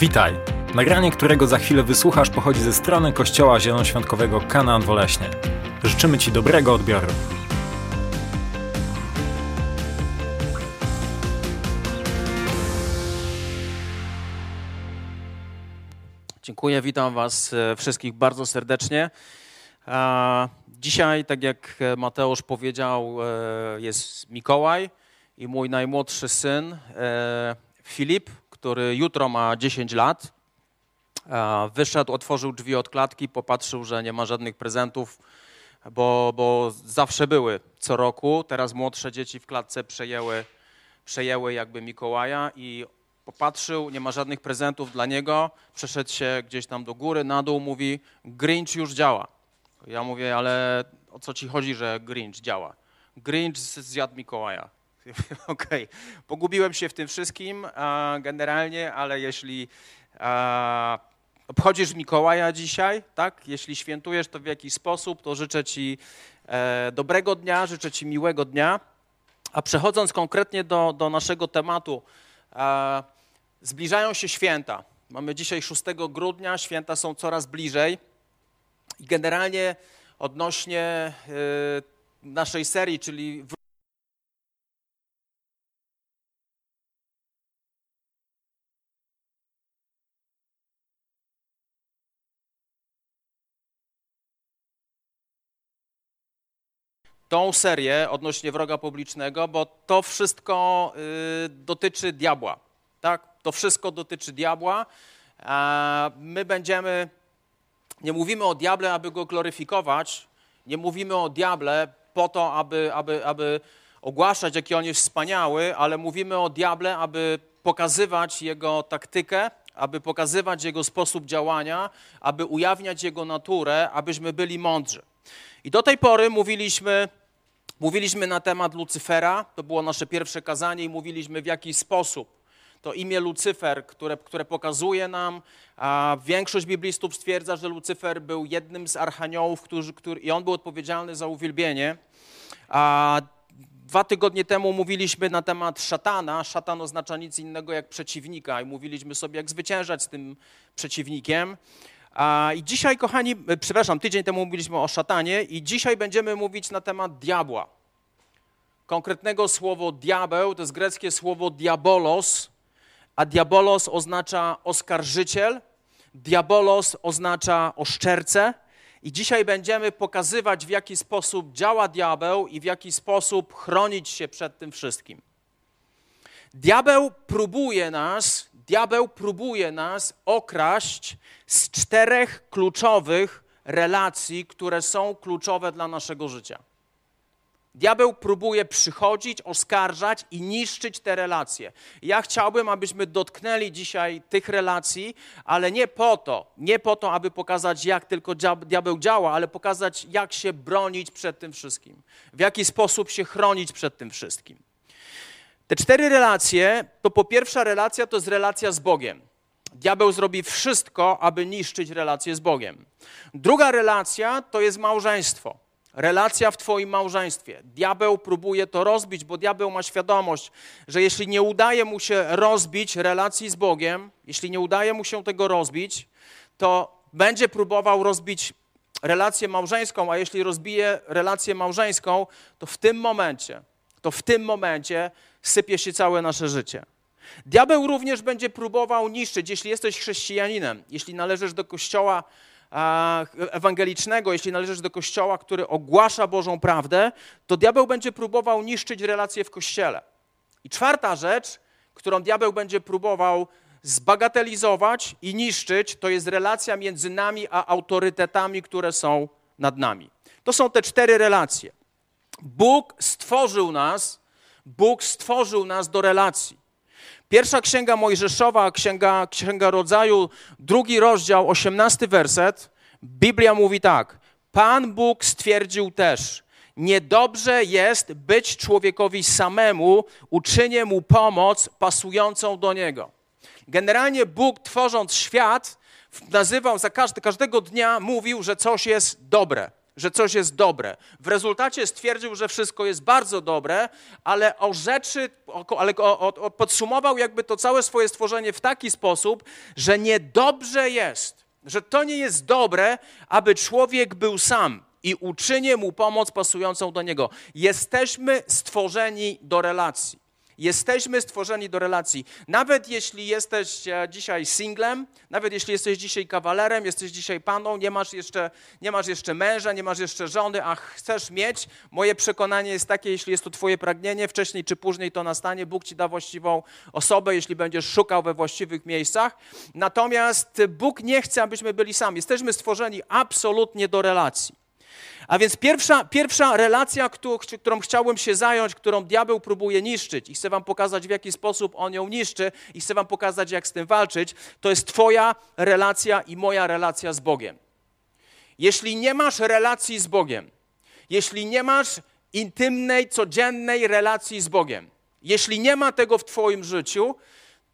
Witaj! Nagranie, którego za chwilę wysłuchasz, pochodzi ze strony Kościoła Zielonoświątkowego Kanaan Woleśnie. Życzymy Ci dobrego odbioru. Dziękuję, witam Was e, wszystkich bardzo serdecznie. Dzisiaj, tak jak Mateusz powiedział, e, jest Mikołaj i mój najmłodszy syn e, Filip, który jutro ma 10 lat. Wyszedł, otworzył drzwi od klatki, popatrzył, że nie ma żadnych prezentów, bo, bo zawsze były co roku. Teraz młodsze dzieci w klatce przejęły, przejęły jakby Mikołaja i popatrzył, nie ma żadnych prezentów dla niego, przeszedł się gdzieś tam do góry, na dół, mówi Grinch już działa. Ja mówię, ale o co ci chodzi, że Grinch działa? Grinch zjadł Mikołaja. Okej, okay. pogubiłem się w tym wszystkim generalnie, ale jeśli obchodzisz Mikołaja dzisiaj, tak? Jeśli świętujesz to w jakiś sposób, to życzę Ci e, dobrego dnia, życzę Ci miłego dnia. A przechodząc konkretnie do, do naszego tematu, zbliżają się święta. Mamy dzisiaj 6 grudnia, święta są coraz bliżej i generalnie odnośnie e, naszej serii, czyli tą serię odnośnie wroga publicznego, bo to wszystko y, dotyczy diabła. Tak? To wszystko dotyczy diabła. My będziemy, nie mówimy o diable, aby go gloryfikować, nie mówimy o diable po to, aby, aby, aby ogłaszać, jaki on jest wspaniały, ale mówimy o diable, aby pokazywać jego taktykę, aby pokazywać jego sposób działania, aby ujawniać jego naturę, abyśmy byli mądrzy. I do tej pory mówiliśmy Mówiliśmy na temat Lucyfera, to było nasze pierwsze kazanie i mówiliśmy w jaki sposób to imię Lucyfer, które, które pokazuje nam, a większość biblistów stwierdza, że Lucyfer był jednym z archaniołów, który, i on był odpowiedzialny za uwielbienie. A dwa tygodnie temu mówiliśmy na temat szatana. Szatan oznacza nic innego jak przeciwnika i mówiliśmy sobie, jak zwyciężać z tym przeciwnikiem. I dzisiaj, kochani, e, przepraszam, tydzień temu mówiliśmy o szatanie i dzisiaj będziemy mówić na temat diabła. Konkretnego słowo diabeł to jest greckie słowo diabolos, a diabolos oznacza oskarżyciel, diabolos oznacza oszczercę. I dzisiaj będziemy pokazywać, w jaki sposób działa diabeł i w jaki sposób chronić się przed tym wszystkim. Diabeł próbuje nas diabeł próbuje nas okraść z czterech kluczowych relacji, które są kluczowe dla naszego życia. Diabeł próbuje przychodzić, oskarżać i niszczyć te relacje. Ja chciałbym, abyśmy dotknęli dzisiaj tych relacji, ale nie po to, nie po to, aby pokazać, jak tylko diabeł działa, ale pokazać, jak się bronić przed tym wszystkim, w jaki sposób się chronić przed tym wszystkim. Te cztery relacje, to po pierwsza relacja to jest relacja z Bogiem. Diabeł zrobi wszystko, aby niszczyć relację z Bogiem. Druga relacja to jest małżeństwo. Relacja w Twoim małżeństwie. Diabeł próbuje to rozbić, bo diabeł ma świadomość, że jeśli nie udaje mu się rozbić relacji z Bogiem, jeśli nie udaje mu się tego rozbić, to będzie próbował rozbić relację małżeńską, a jeśli rozbije relację małżeńską, to w tym momencie, to w tym momencie sypie się całe nasze życie. Diabeł również będzie próbował niszczyć, jeśli jesteś chrześcijaninem, jeśli należysz do kościoła ewangelicznego, jeśli należysz do kościoła, który ogłasza Bożą prawdę, to diabeł będzie próbował niszczyć relacje w kościele. I czwarta rzecz, którą diabeł będzie próbował zbagatelizować i niszczyć, to jest relacja między nami a autorytetami, które są nad nami. To są te cztery relacje. Bóg stworzył nas Bóg stworzył nas do relacji. Pierwsza księga Mojżeszowa, księga, księga rodzaju, drugi rozdział, osiemnasty werset. Biblia mówi tak. Pan Bóg stwierdził też, niedobrze jest być człowiekowi samemu, uczynię mu pomoc pasującą do niego. Generalnie Bóg tworząc świat, nazywał za każdy, każdego dnia mówił, że coś jest dobre że coś jest dobre. W rezultacie stwierdził, że wszystko jest bardzo dobre, ale o rzeczy, ale podsumował jakby to całe swoje stworzenie w taki sposób, że niedobrze jest, że to nie jest dobre, aby człowiek był sam i uczynię mu pomoc pasującą do niego. Jesteśmy stworzeni do relacji. Jesteśmy stworzeni do relacji. Nawet jeśli jesteś e, dzisiaj singlem, nawet jeśli jesteś dzisiaj kawalerem, jesteś dzisiaj paną, nie masz jeszcze, nie masz jeszcze męża, nie masz jeszcze żony, a chcesz mieć, moje przekonanie jest takie, jeśli jest to twoje pragnienie, wcześniej czy później to nastanie, Bóg ci da właściwą osobę, jeśli będziesz szukał we właściwych miejscach. Natomiast Bóg nie chce, abyśmy byli sami. Jesteśmy stworzeni absolutnie do relacji. A więc pierwsza, pierwsza relacja, którą chciałbym się zająć, którą diabeł próbuje niszczyć i chcę wam pokazać, w jaki sposób on ją niszczy i chcę wam pokazać, jak z tym walczyć, to jest twoja relacja i moja relacja z Bogiem. Jeśli nie masz relacji z Bogiem, jeśli nie masz intymnej, codziennej relacji z Bogiem, jeśli nie ma tego w twoim życiu,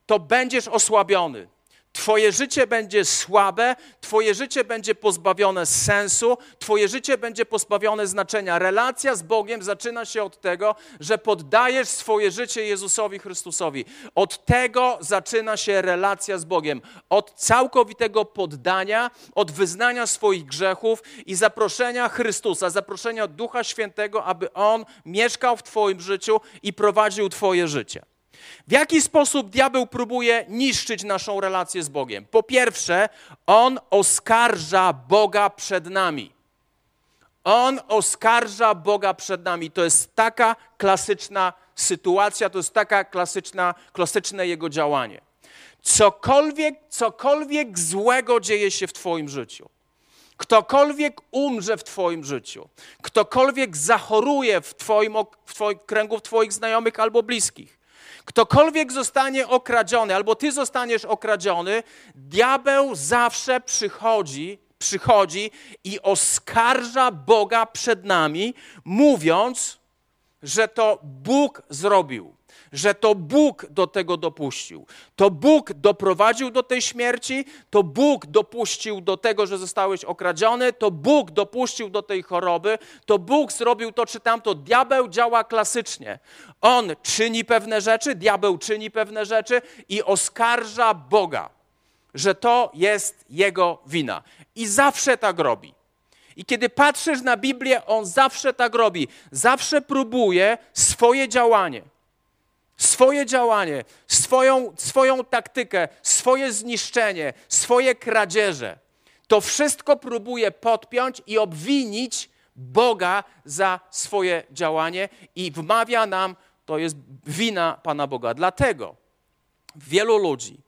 to będziesz osłabiony, Twoje życie będzie słabe, Twoje życie będzie pozbawione sensu, Twoje życie będzie pozbawione znaczenia. Relacja z Bogiem zaczyna się od tego, że poddajesz swoje życie Jezusowi Chrystusowi. Od tego zaczyna się relacja z Bogiem. Od całkowitego poddania, od wyznania swoich grzechów i zaproszenia Chrystusa, zaproszenia Ducha Świętego, aby On mieszkał w Twoim życiu i prowadził Twoje życie. W jaki sposób diabeł próbuje niszczyć naszą relację z Bogiem? Po pierwsze, on oskarża Boga przed nami. On oskarża Boga przed nami. To jest taka klasyczna sytuacja, to jest taka klasyczna, klasyczne jego działanie. Cokolwiek, cokolwiek złego dzieje się w Twoim życiu, ktokolwiek umrze w Twoim życiu, ktokolwiek zachoruje w Twoim, w twoim kręgu Twoich znajomych albo bliskich, Ktokolwiek zostanie okradziony, albo ty zostaniesz okradziony, diabeł zawsze przychodzi, przychodzi i oskarża Boga przed nami, mówiąc, że to Bóg zrobił że to Bóg do tego dopuścił. To Bóg doprowadził do tej śmierci, to Bóg dopuścił do tego, że zostałeś okradziony, to Bóg dopuścił do tej choroby, to Bóg zrobił to czy tamto. Diabeł działa klasycznie. On czyni pewne rzeczy, diabeł czyni pewne rzeczy i oskarża Boga, że to jest jego wina. I zawsze tak robi. I kiedy patrzysz na Biblię, on zawsze tak robi. Zawsze próbuje swoje działanie swoje działanie, swoją, swoją taktykę, swoje zniszczenie, swoje kradzieże. To wszystko próbuje podpiąć i obwinić Boga za swoje działanie i wmawia nam, to jest wina Pana Boga. Dlatego wielu ludzi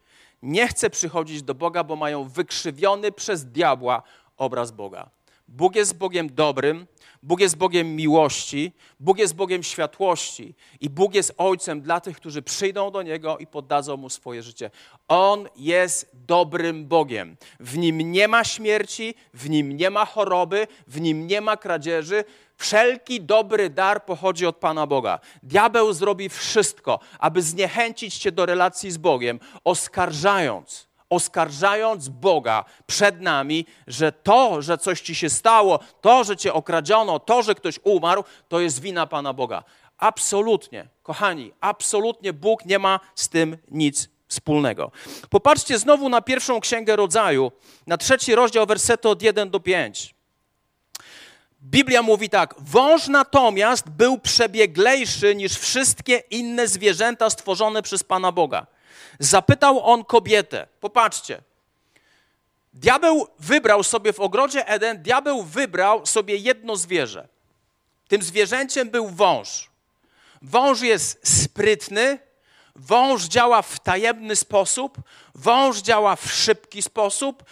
nie chce przychodzić do Boga, bo mają wykrzywiony przez diabła obraz Boga. Bóg jest Bogiem dobrym, Bóg jest Bogiem miłości, Bóg jest Bogiem światłości i Bóg jest Ojcem dla tych, którzy przyjdą do Niego i poddadzą Mu swoje życie. On jest dobrym Bogiem. W Nim nie ma śmierci, w Nim nie ma choroby, w Nim nie ma kradzieży. Wszelki dobry dar pochodzi od Pana Boga. Diabeł zrobi wszystko, aby zniechęcić Cię do relacji z Bogiem, oskarżając oskarżając Boga przed nami, że to, że coś ci się stało, to, że cię okradziono, to, że ktoś umarł, to jest wina Pana Boga. Absolutnie, kochani, absolutnie Bóg nie ma z tym nic wspólnego. Popatrzcie znowu na pierwszą księgę rodzaju, na trzeci rozdział, wersety od 1 do 5. Biblia mówi tak: Wąż natomiast był przebieglejszy niż wszystkie inne zwierzęta stworzone przez Pana Boga Zapytał on kobietę. Popatrzcie. Diabeł wybrał sobie w ogrodzie Eden, diabeł wybrał sobie jedno zwierzę. Tym zwierzęciem był wąż. Wąż jest sprytny, wąż działa w tajemny sposób, wąż działa w szybki sposób,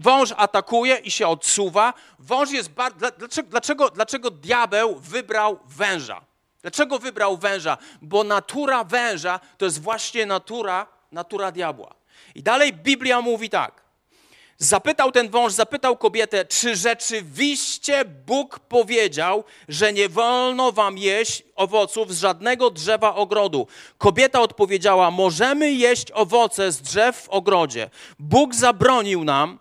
wąż atakuje i się odsuwa. Wąż jest. Dlaczego, dlaczego, dlaczego diabeł wybrał węża? Dlaczego wybrał węża? Bo natura węża to jest właśnie natura, natura diabła. I dalej Biblia mówi tak. Zapytał ten wąż, zapytał kobietę, czy rzeczywiście Bóg powiedział, że nie wolno wam jeść owoców z żadnego drzewa ogrodu. Kobieta odpowiedziała: Możemy jeść owoce z drzew w ogrodzie. Bóg zabronił nam,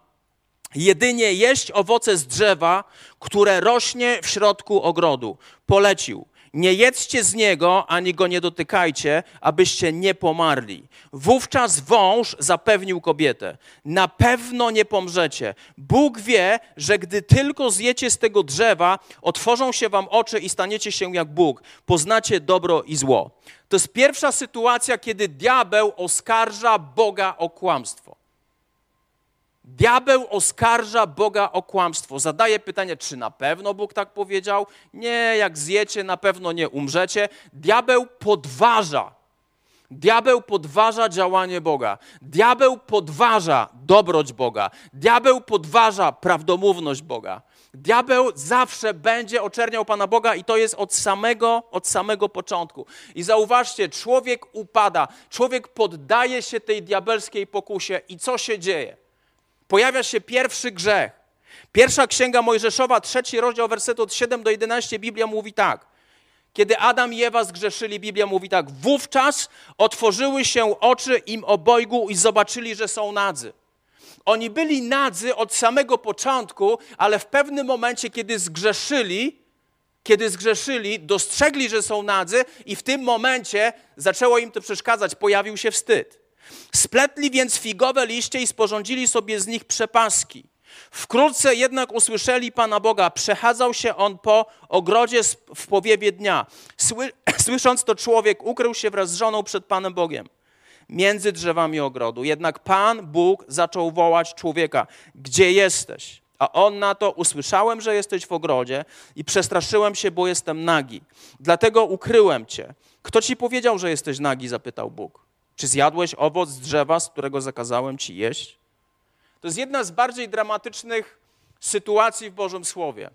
jedynie jeść owoce z drzewa, które rośnie w środku ogrodu. Polecił. Nie jedzcie z niego, ani go nie dotykajcie, abyście nie pomarli. Wówczas wąż zapewnił kobietę: Na pewno nie pomrzecie. Bóg wie, że gdy tylko zjecie z tego drzewa, otworzą się wam oczy i staniecie się jak Bóg. Poznacie dobro i zło. To jest pierwsza sytuacja, kiedy diabeł oskarża Boga o kłamstwo. Diabeł oskarża Boga o kłamstwo. Zadaje pytanie, czy na pewno Bóg tak powiedział? Nie, jak zjecie, na pewno nie umrzecie. Diabeł podważa. Diabeł podważa działanie Boga. Diabeł podważa dobroć Boga. Diabeł podważa prawdomówność Boga. Diabeł zawsze będzie oczerniał Pana Boga i to jest od samego, od samego początku. I zauważcie, człowiek upada, człowiek poddaje się tej diabelskiej pokusie i co się dzieje? Pojawia się pierwszy grzech. Pierwsza księga Mojżeszowa, trzeci rozdział, werset od 7 do 11, Biblia mówi tak. Kiedy Adam i Ewa zgrzeszyli, Biblia mówi tak. Wówczas otworzyły się oczy im obojgu i zobaczyli, że są nadzy. Oni byli nadzy od samego początku, ale w pewnym momencie, kiedy zgrzeszyli, kiedy zgrzeszyli, dostrzegli, że są nadzy i w tym momencie zaczęło im to przeszkadzać, pojawił się wstyd. Spletli więc figowe liście i sporządzili sobie z nich przepaski. Wkrótce jednak usłyszeli Pana Boga. Przechadzał się on po ogrodzie w powiewie dnia. Sły, słysząc to, człowiek ukrył się wraz z żoną przed Panem Bogiem między drzewami ogrodu. Jednak Pan Bóg zaczął wołać człowieka: Gdzie jesteś? A on na to: Usłyszałem, że jesteś w ogrodzie i przestraszyłem się, bo jestem nagi. Dlatego ukryłem cię. Kto ci powiedział, że jesteś nagi? zapytał Bóg. Czy zjadłeś owoc z drzewa, z którego zakazałem ci jeść? To jest jedna z bardziej dramatycznych sytuacji w Bożym Słowie.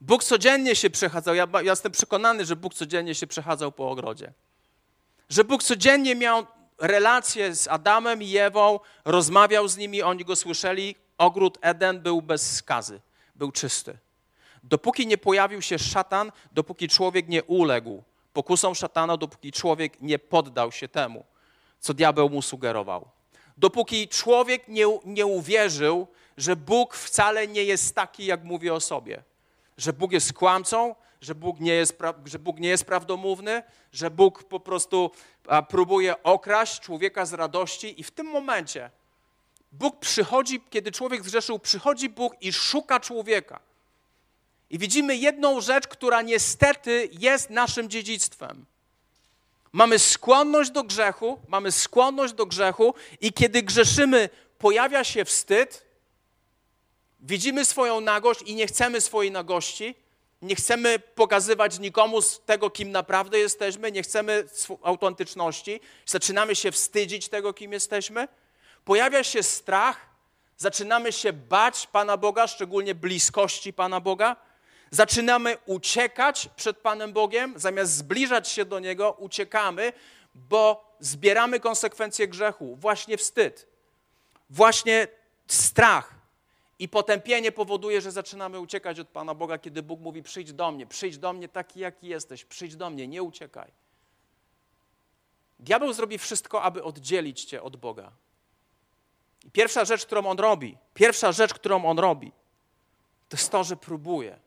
Bóg codziennie się przechadzał. Ja, ja jestem przekonany, że Bóg codziennie się przechadzał po ogrodzie. Że Bóg codziennie miał relacje z Adamem i Ewą, rozmawiał z nimi, oni go słyszeli. Ogród Eden był bez skazy, był czysty. Dopóki nie pojawił się szatan, dopóki człowiek nie uległ pokusą szatana, dopóki człowiek nie poddał się temu, co diabeł mu sugerował. Dopóki człowiek nie, nie uwierzył, że Bóg wcale nie jest taki, jak mówi o sobie. Że Bóg jest kłamcą, że Bóg nie jest, że Bóg nie jest prawdomówny, że Bóg po prostu próbuje okraść człowieka z radości i w tym momencie Bóg przychodzi, kiedy człowiek zgrzeszył, przychodzi Bóg i szuka człowieka. I widzimy jedną rzecz, która niestety jest naszym dziedzictwem. Mamy skłonność do grzechu, mamy skłonność do grzechu i kiedy grzeszymy, pojawia się wstyd, widzimy swoją nagość i nie chcemy swojej nagości, nie chcemy pokazywać nikomu z tego, kim naprawdę jesteśmy, nie chcemy autentyczności, zaczynamy się wstydzić tego, kim jesteśmy. Pojawia się strach, zaczynamy się bać Pana Boga, szczególnie bliskości Pana Boga Zaczynamy uciekać przed Panem Bogiem, zamiast zbliżać się do Niego, uciekamy, bo zbieramy konsekwencje grzechu, właśnie wstyd, właśnie strach. I potępienie powoduje, że zaczynamy uciekać od Pana Boga, kiedy Bóg mówi: Przyjdź do mnie, przyjdź do mnie taki, jaki jesteś, przyjdź do mnie, nie uciekaj. Diabeł zrobi wszystko, aby oddzielić cię od Boga. I pierwsza rzecz, którą on robi, pierwsza rzecz, którą on robi, to jest to, że próbuje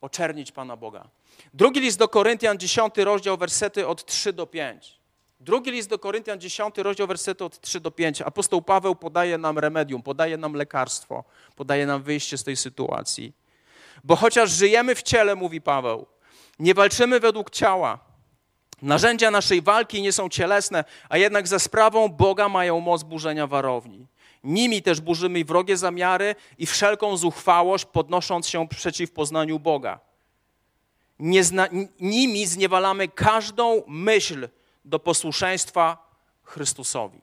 oczernić Pana Boga. Drugi list do Koryntian, 10 rozdział, wersety od 3 do 5. Drugi list do Koryntian, 10 rozdział, wersety od 3 do 5. Apostoł Paweł podaje nam remedium, podaje nam lekarstwo, podaje nam wyjście z tej sytuacji. Bo chociaż żyjemy w ciele, mówi Paweł, nie walczymy według ciała. Narzędzia naszej walki nie są cielesne, a jednak za sprawą Boga mają moc burzenia warowni. Nimi też burzymy wrogie zamiary i wszelką zuchwałość, podnosząc się przeciw poznaniu Boga. Zna, nimi zniewalamy każdą myśl do posłuszeństwa Chrystusowi.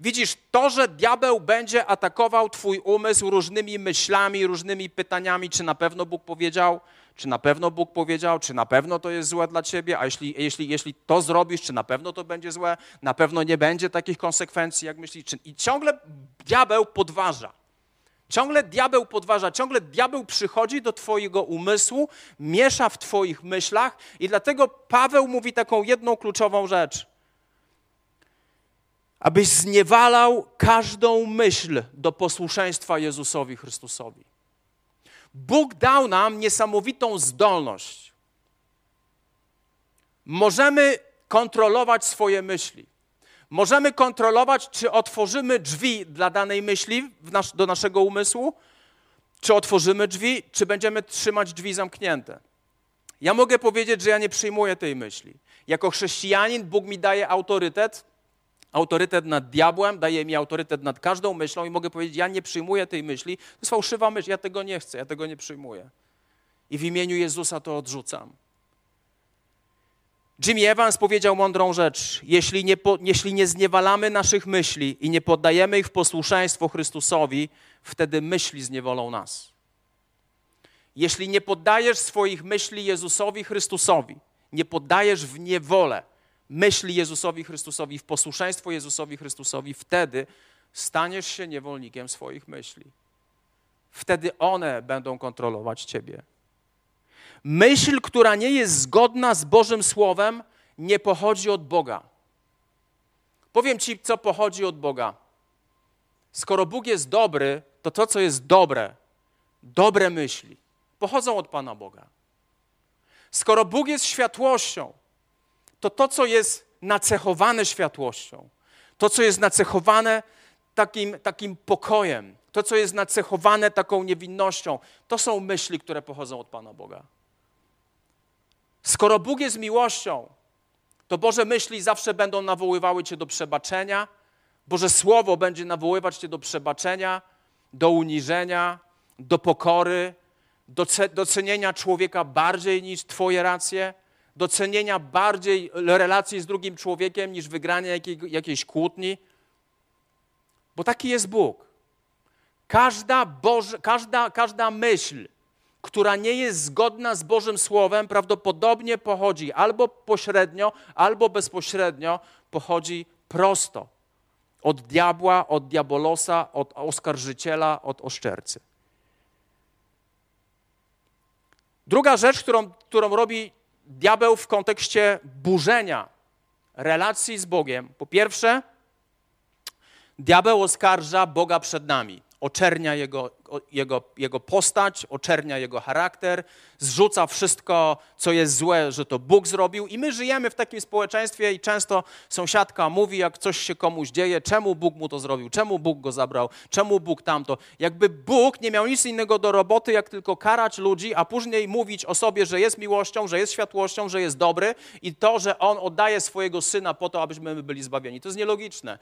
Widzisz, to, że diabeł będzie atakował Twój umysł różnymi myślami, różnymi pytaniami, czy na pewno Bóg powiedział, czy na pewno Bóg powiedział, czy na pewno to jest złe dla ciebie, a jeśli, jeśli, jeśli to zrobisz, czy na pewno to będzie złe, na pewno nie będzie takich konsekwencji, jak myślisz. I ciągle diabeł podważa. Ciągle diabeł podważa, ciągle diabeł przychodzi do Twojego umysłu, miesza w Twoich myślach, i dlatego Paweł mówi taką jedną kluczową rzecz. abyś zniewalał każdą myśl do posłuszeństwa Jezusowi Chrystusowi. Bóg dał nam niesamowitą zdolność. Możemy kontrolować swoje myśli. Możemy kontrolować, czy otworzymy drzwi dla danej myśli nas, do naszego umysłu, czy otworzymy drzwi, czy będziemy trzymać drzwi zamknięte. Ja mogę powiedzieć, że ja nie przyjmuję tej myśli. Jako chrześcijanin Bóg mi daje autorytet, autorytet nad diabłem, daje mi autorytet nad każdą myślą i mogę powiedzieć, ja nie przyjmuję tej myśli. To jest fałszywa myśl, ja tego nie chcę, ja tego nie przyjmuję. I w imieniu Jezusa to odrzucam. Jimmy Evans powiedział mądrą rzecz. Jeśli nie, po, jeśli nie zniewalamy naszych myśli i nie poddajemy ich w posłuszeństwo Chrystusowi, wtedy myśli zniewolą nas. Jeśli nie poddajesz swoich myśli Jezusowi Chrystusowi, nie poddajesz w niewolę myśli Jezusowi Chrystusowi, w posłuszeństwo Jezusowi Chrystusowi, wtedy staniesz się niewolnikiem swoich myśli. Wtedy one będą kontrolować ciebie. Myśl, która nie jest zgodna z Bożym Słowem, nie pochodzi od Boga. Powiem ci, co pochodzi od Boga. Skoro Bóg jest dobry, to to, co jest dobre, dobre myśli, pochodzą od Pana Boga. Skoro Bóg jest światłością, to to, co jest nacechowane światłością, to, co jest nacechowane takim, takim pokojem, to, co jest nacechowane taką niewinnością, to są myśli, które pochodzą od Pana Boga. Skoro Bóg jest miłością, to Boże myśli zawsze będą nawoływały Cię do przebaczenia, Boże Słowo będzie nawoływać Cię do przebaczenia, do uniżenia, do pokory, do docenienia człowieka bardziej niż Twoje racje, docenienia bardziej relacji z drugim człowiekiem niż wygrania jakiej, jakiejś kłótni. Bo taki jest Bóg. Każda, Boże, każda, każda myśl, która nie jest zgodna z Bożym Słowem, prawdopodobnie pochodzi albo pośrednio, albo bezpośrednio, pochodzi prosto od diabła, od diabolosa, od oskarżyciela, od oszczercy. Druga rzecz, którą, którą robi diabeł w kontekście burzenia relacji z Bogiem, po pierwsze, diabeł oskarża Boga przed nami oczernia jego, jego, jego postać, oczernia jego charakter, zrzuca wszystko, co jest złe, że to Bóg zrobił. I my żyjemy w takim społeczeństwie i często sąsiadka mówi, jak coś się komuś dzieje, czemu Bóg mu to zrobił, czemu Bóg go zabrał, czemu Bóg tamto. Jakby Bóg nie miał nic innego do roboty, jak tylko karać ludzi, a później mówić o sobie, że jest miłością, że jest światłością, że jest dobry i to, że On oddaje swojego Syna po to, abyśmy byli zbawieni. To jest nielogiczne.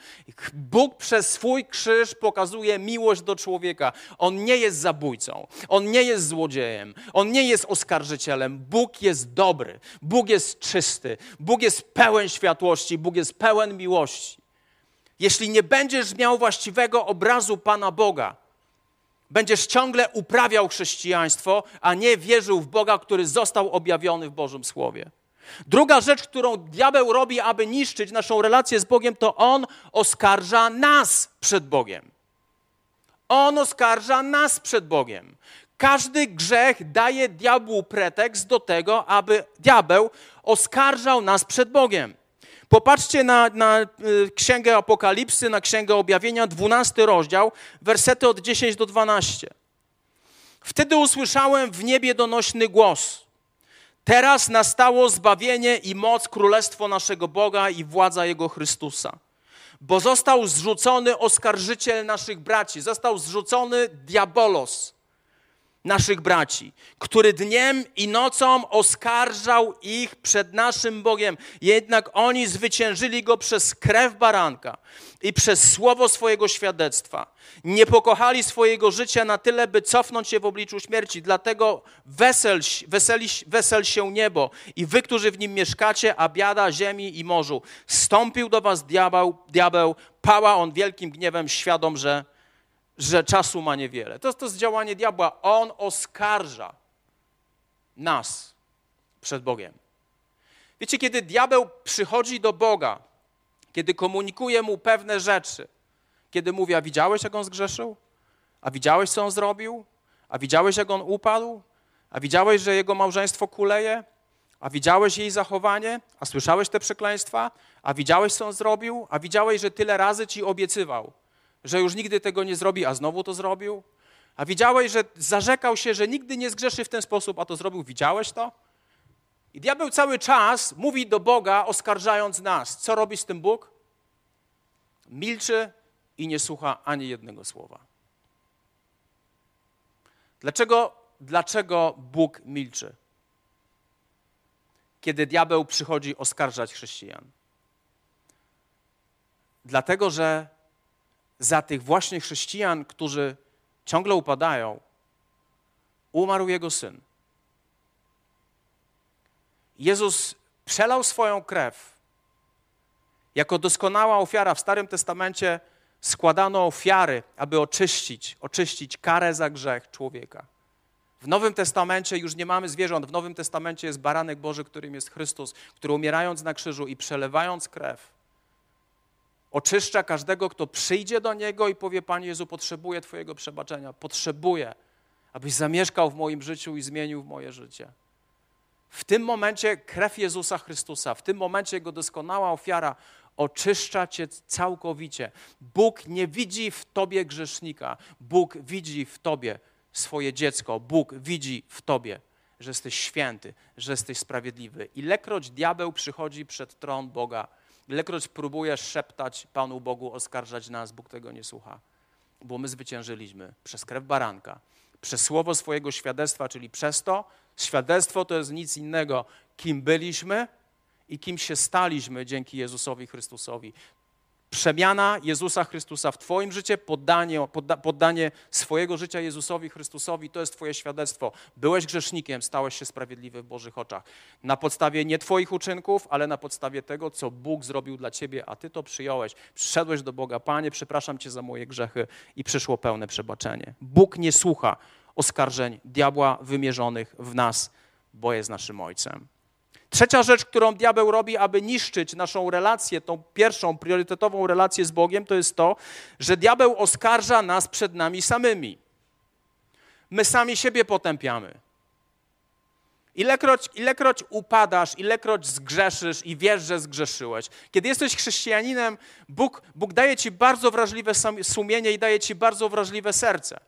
Bóg przez swój krzyż pokazuje miłość do człowieka. On nie jest zabójcą, On nie jest złodziejem, On nie jest oskarżycielem. Bóg jest dobry, Bóg jest czysty, Bóg jest pełen światłości, Bóg jest pełen miłości. Jeśli nie będziesz miał właściwego obrazu Pana Boga, będziesz ciągle uprawiał chrześcijaństwo, a nie wierzył w Boga, który został objawiony w Bożym Słowie. Druga rzecz, którą diabeł robi, aby niszczyć naszą relację z Bogiem, to on oskarża nas przed Bogiem. On oskarża nas przed Bogiem. Każdy grzech daje diabłu pretekst do tego, aby diabeł oskarżał nas przed Bogiem. Popatrzcie na, na, y, Księgę Apokalipsy, na Księgę Objawienia, 12 rozdział, wersety od 10 do 12. Wtedy usłyszałem w niebie donośny głos. Teraz nastało zbawienie i moc królestwo naszego Boga i władza Jego Chrystusa. Bo został zrzucony oskarżyciel naszych braci, został zrzucony diabolos naszych braci, który dniem i nocą oskarżał ich przed naszym Bogiem. Jednak oni zwyciężyli go przez krew baranka i przez słowo swojego świadectwa. Nie pokochali swojego życia na tyle, by cofnąć się w obliczu śmierci. Dlatego wesel, weseli, wesel się niebo i wy, którzy w nim mieszkacie, a biada ziemi i morzu. Stąpił do was diabeł, diabeł pała on wielkim gniewem, świadom, że że czasu ma niewiele. To, to jest działanie diabła. On oskarża nas przed Bogiem. Wiecie, kiedy diabeł przychodzi do Boga, kiedy komunikuje mu pewne rzeczy, kiedy mówi, a widziałeś, jak on zgrzeszył? A widziałeś, co on zrobił? A widziałeś, jak on upadł? A widziałeś, że jego małżeństwo kuleje? A widziałeś jej zachowanie? A słyszałeś te przekleństwa? A widziałeś, co on zrobił? A widziałeś, że tyle razy ci obiecywał, że już nigdy tego nie zrobi, a znowu to zrobił? A widziałeś, że zarzekał się, że nigdy nie zgrzeszy w ten sposób, a to zrobił? Widziałeś to? I diabeł cały czas mówi do Boga, oskarżając nas. Co robi z tym Bóg? Milczy i nie słucha ani jednego słowa. Dlaczego, dlaczego Bóg milczy? Kiedy diabeł przychodzi oskarżać chrześcijan. Dlatego, że za tych właśnie chrześcijan, którzy ciągle upadają, umarł jego syn. Jezus przelał swoją krew jako doskonała ofiara. W Starym Testamencie składano ofiary, aby oczyścić, oczyścić karę za grzech człowieka. W Nowym Testamencie już nie mamy zwierząt. W Nowym Testamencie jest baranek Boży, którym jest Chrystus, który umierając na krzyżu i przelewając krew, oczyszcza każdego, kto przyjdzie do Niego i powie, Panie Jezu, potrzebuję Twojego przebaczenia, potrzebuję, abyś zamieszkał w moim życiu i zmienił moje życie. W tym momencie krew Jezusa Chrystusa, w tym momencie Jego doskonała ofiara oczyszcza cię całkowicie. Bóg nie widzi w tobie grzesznika. Bóg widzi w tobie swoje dziecko. Bóg widzi w tobie, że jesteś święty, że jesteś sprawiedliwy. Ilekroć diabeł przychodzi przed tron Boga, ilekroć próbuje szeptać Panu Bogu, oskarżać nas, Bóg tego nie słucha. Bo my zwyciężyliśmy przez krew baranka, przez słowo swojego świadectwa, czyli przez to, świadectwo to jest nic innego, kim byliśmy, i kim się staliśmy dzięki Jezusowi Chrystusowi. Przemiana Jezusa Chrystusa w Twoim życiu, poddanie, podda, poddanie swojego życia Jezusowi Chrystusowi, to jest Twoje świadectwo. Byłeś grzesznikiem, stałeś się sprawiedliwy w Bożych oczach. Na podstawie nie Twoich uczynków, ale na podstawie tego, co Bóg zrobił dla Ciebie, a Ty to przyjąłeś. Przyszedłeś do Boga, Panie, przepraszam Cię za moje grzechy i przyszło pełne przebaczenie. Bóg nie słucha oskarżeń diabła wymierzonych w nas, bo jest naszym Ojcem. Trzecia rzecz, którą diabeł robi, aby niszczyć naszą relację, tą pierwszą priorytetową relację z Bogiem, to jest to, że diabeł oskarża nas przed nami samymi. My sami siebie potępiamy. Ilekroć, ilekroć upadasz, ilekroć zgrzeszysz i wiesz, że zgrzeszyłeś. Kiedy jesteś chrześcijaninem, Bóg, Bóg daje ci bardzo wrażliwe sumienie i daje ci bardzo wrażliwe serce.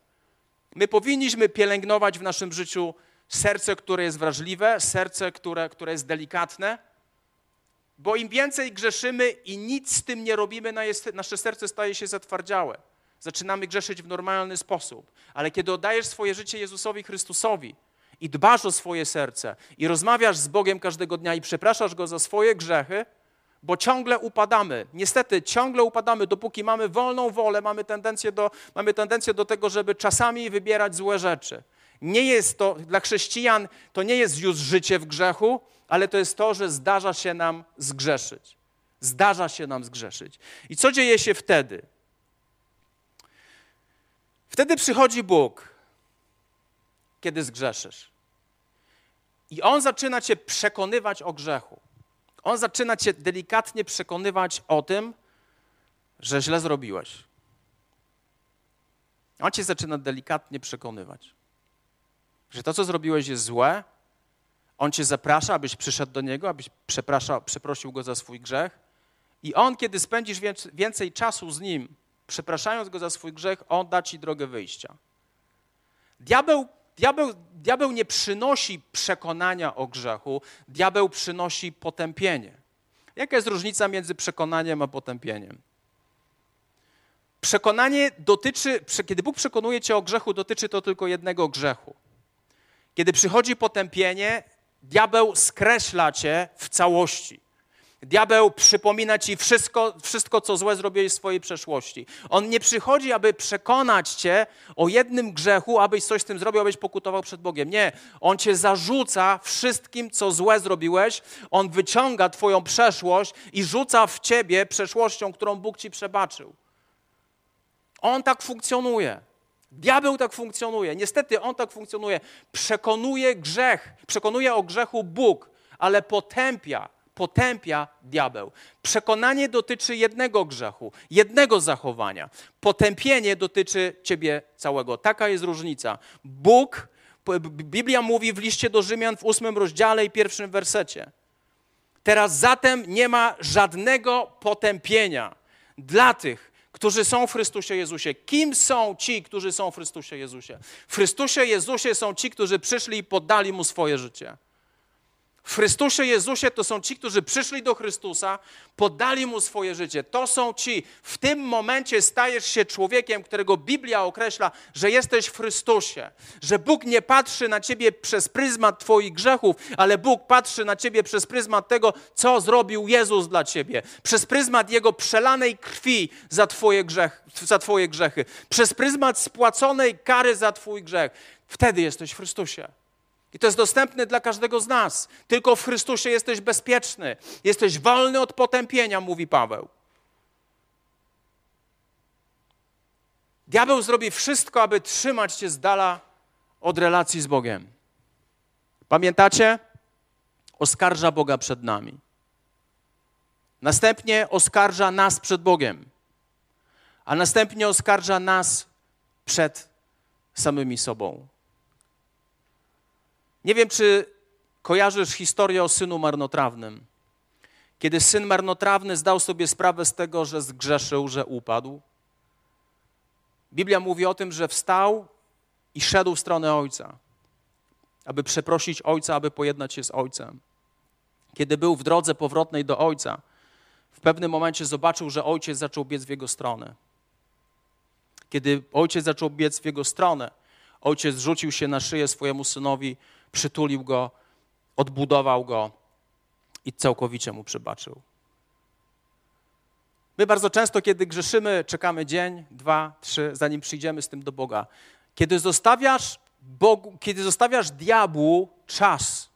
My powinniśmy pielęgnować w naszym życiu serce, które jest wrażliwe, serce, które, które jest delikatne, bo im więcej grzeszymy i nic z tym nie robimy, nasze serce staje się zatwardziałe. Zaczynamy grzeszyć w normalny sposób. Ale kiedy oddajesz swoje życie Jezusowi Chrystusowi i dbasz o swoje serce i rozmawiasz z Bogiem każdego dnia i przepraszasz Go za swoje grzechy, bo ciągle upadamy. Niestety ciągle upadamy, dopóki mamy wolną wolę, mamy tendencję do, mamy tendencję do tego, żeby czasami wybierać złe rzeczy nie jest to, dla chrześcijan to nie jest już życie w grzechu, ale to jest to, że zdarza się nam zgrzeszyć. Zdarza się nam zgrzeszyć. I co dzieje się wtedy? Wtedy przychodzi Bóg, kiedy zgrzeszysz. I On zaczyna cię przekonywać o grzechu. On zaczyna cię delikatnie przekonywać o tym, że źle zrobiłeś. On cię zaczyna delikatnie przekonywać że to, co zrobiłeś, jest złe. On cię zaprasza, abyś przyszedł do niego, abyś przeprosił go za swój grzech. I on, kiedy spędzisz więcej czasu z nim, przepraszając go za swój grzech, on da ci drogę wyjścia. Diabeł, diabeł, diabeł nie przynosi przekonania o grzechu, diabeł przynosi potępienie. Jaka jest różnica między przekonaniem a potępieniem? Przekonanie dotyczy, kiedy Bóg przekonuje cię o grzechu, dotyczy to tylko jednego grzechu. Kiedy przychodzi potępienie, diabeł skreśla cię w całości. Diabeł przypomina ci wszystko, wszystko, co złe zrobiłeś w swojej przeszłości. On nie przychodzi, aby przekonać cię o jednym grzechu, abyś coś z tym zrobił, abyś pokutował przed Bogiem. Nie, on cię zarzuca wszystkim, co złe zrobiłeś. On wyciąga twoją przeszłość i rzuca w ciebie przeszłością, którą Bóg ci przebaczył. On tak funkcjonuje. Diabeł tak funkcjonuje. Niestety on tak funkcjonuje. Przekonuje grzech, przekonuje o grzechu Bóg, ale potępia, potępia diabeł. Przekonanie dotyczy jednego grzechu, jednego zachowania. Potępienie dotyczy ciebie całego. Taka jest różnica. Bóg, Biblia mówi w liście do Rzymian w ósmym rozdziale i pierwszym wersecie. Teraz zatem nie ma żadnego potępienia dla tych, którzy są w Chrystusie Jezusie. Kim są ci, którzy są w Chrystusie Jezusie? W Chrystusie Jezusie są ci, którzy przyszli i poddali Mu swoje życie. W Chrystusie Jezusie to są ci, którzy przyszli do Chrystusa, poddali Mu swoje życie. To są ci. W tym momencie stajesz się człowiekiem, którego Biblia określa, że jesteś w Chrystusie. Że Bóg nie patrzy na ciebie przez pryzmat Twoich grzechów, ale Bóg patrzy na ciebie przez pryzmat tego, co zrobił Jezus dla ciebie. Przez pryzmat Jego przelanej krwi za Twoje, grzech, za twoje grzechy. Przez pryzmat spłaconej kary za Twój grzech. Wtedy jesteś w Chrystusie. I to jest dostępne dla każdego z nas. Tylko w Chrystusie jesteś bezpieczny. Jesteś wolny od potępienia, mówi Paweł. Diabeł zrobi wszystko, aby trzymać cię z dala od relacji z Bogiem. Pamiętacie? Oskarża Boga przed nami. Następnie oskarża nas przed Bogiem, a następnie oskarża nas przed samymi sobą. Nie wiem, czy kojarzysz historię o synu marnotrawnym. Kiedy syn marnotrawny zdał sobie sprawę z tego, że zgrzeszył, że upadł, Biblia mówi o tym, że wstał i szedł w stronę ojca, aby przeprosić ojca, aby pojednać się z ojcem. Kiedy był w drodze powrotnej do ojca, w pewnym momencie zobaczył, że ojciec zaczął biec w jego stronę. Kiedy ojciec zaczął biec w jego stronę, ojciec rzucił się na szyję swojemu synowi przytulił go, odbudował go i całkowicie mu przebaczył. My bardzo często, kiedy grzeszymy, czekamy dzień, dwa, trzy, zanim przyjdziemy z tym do Boga. Kiedy zostawiasz, Bogu, kiedy zostawiasz diabłu czas,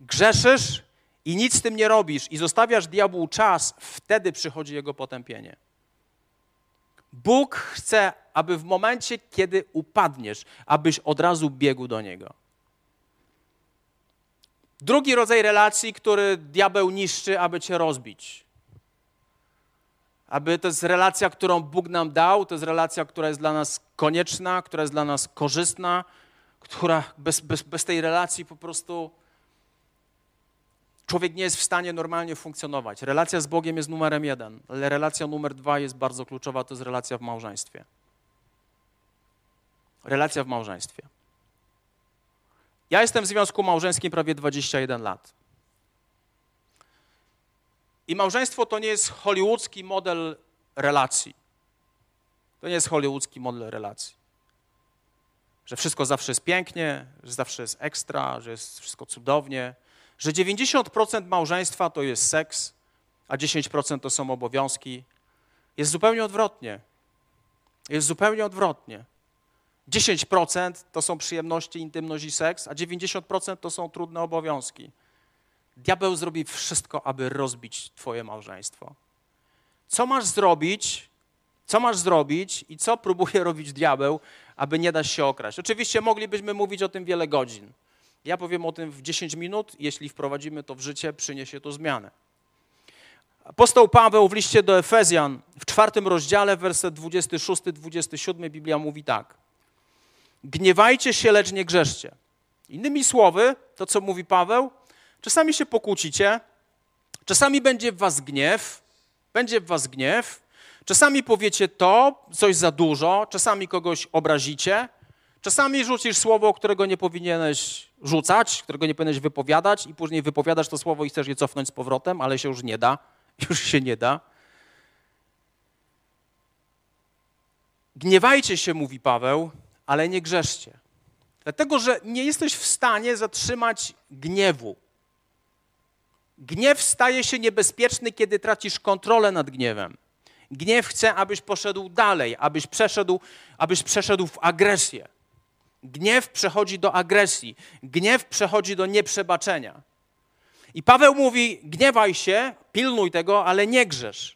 grzeszysz i nic z tym nie robisz i zostawiasz diabłu czas, wtedy przychodzi jego potępienie. Bóg chce, aby w momencie, kiedy upadniesz, abyś od razu biegł do niego. Drugi rodzaj relacji, który diabeł niszczy, aby cię rozbić. Aby to jest relacja, którą Bóg nam dał, to jest relacja, która jest dla nas konieczna, która jest dla nas korzystna, która bez, bez, bez tej relacji po prostu człowiek nie jest w stanie normalnie funkcjonować. Relacja z Bogiem jest numerem jeden, ale relacja numer dwa jest bardzo kluczowa, to jest relacja w małżeństwie. Relacja w małżeństwie. Ja jestem w związku małżeńskim prawie 21 lat. I małżeństwo to nie jest hollywoodzki model relacji. To nie jest hollywoodzki model relacji. Że wszystko zawsze jest pięknie, że zawsze jest ekstra, że jest wszystko cudownie, że 90% małżeństwa to jest seks, a 10% to są obowiązki. Jest zupełnie odwrotnie. Jest zupełnie odwrotnie. 10% to są przyjemności, intymność i seks, a 90% to są trudne obowiązki. Diabeł zrobi wszystko, aby rozbić Twoje małżeństwo. Co masz zrobić? Co masz zrobić i co próbuje robić diabeł, aby nie dać się okraść? Oczywiście moglibyśmy mówić o tym wiele godzin. Ja powiem o tym w 10 minut. Jeśli wprowadzimy to w życie, przyniesie to zmianę. Apostoł Paweł w liście do Efezjan w czwartym rozdziale, werset 26-27 Biblia mówi tak. Gniewajcie się, lecz nie grzeszcie. Innymi słowy, to co mówi Paweł, czasami się pokłócicie, czasami będzie w was gniew, będzie w was gniew, czasami powiecie to, coś za dużo, czasami kogoś obrazicie, czasami rzucisz słowo, którego nie powinieneś rzucać, którego nie powinieneś wypowiadać i później wypowiadasz to słowo i chcesz je cofnąć z powrotem, ale się już nie da, już się nie da. Gniewajcie się, mówi Paweł, ale nie grzeszcie. Dlatego, że nie jesteś w stanie zatrzymać gniewu. Gniew staje się niebezpieczny, kiedy tracisz kontrolę nad gniewem. Gniew chce, abyś poszedł dalej, abyś przeszedł, abyś przeszedł w agresję. Gniew przechodzi do agresji, gniew przechodzi do nieprzebaczenia. I Paweł mówi: gniewaj się, pilnuj tego, ale nie grzesz.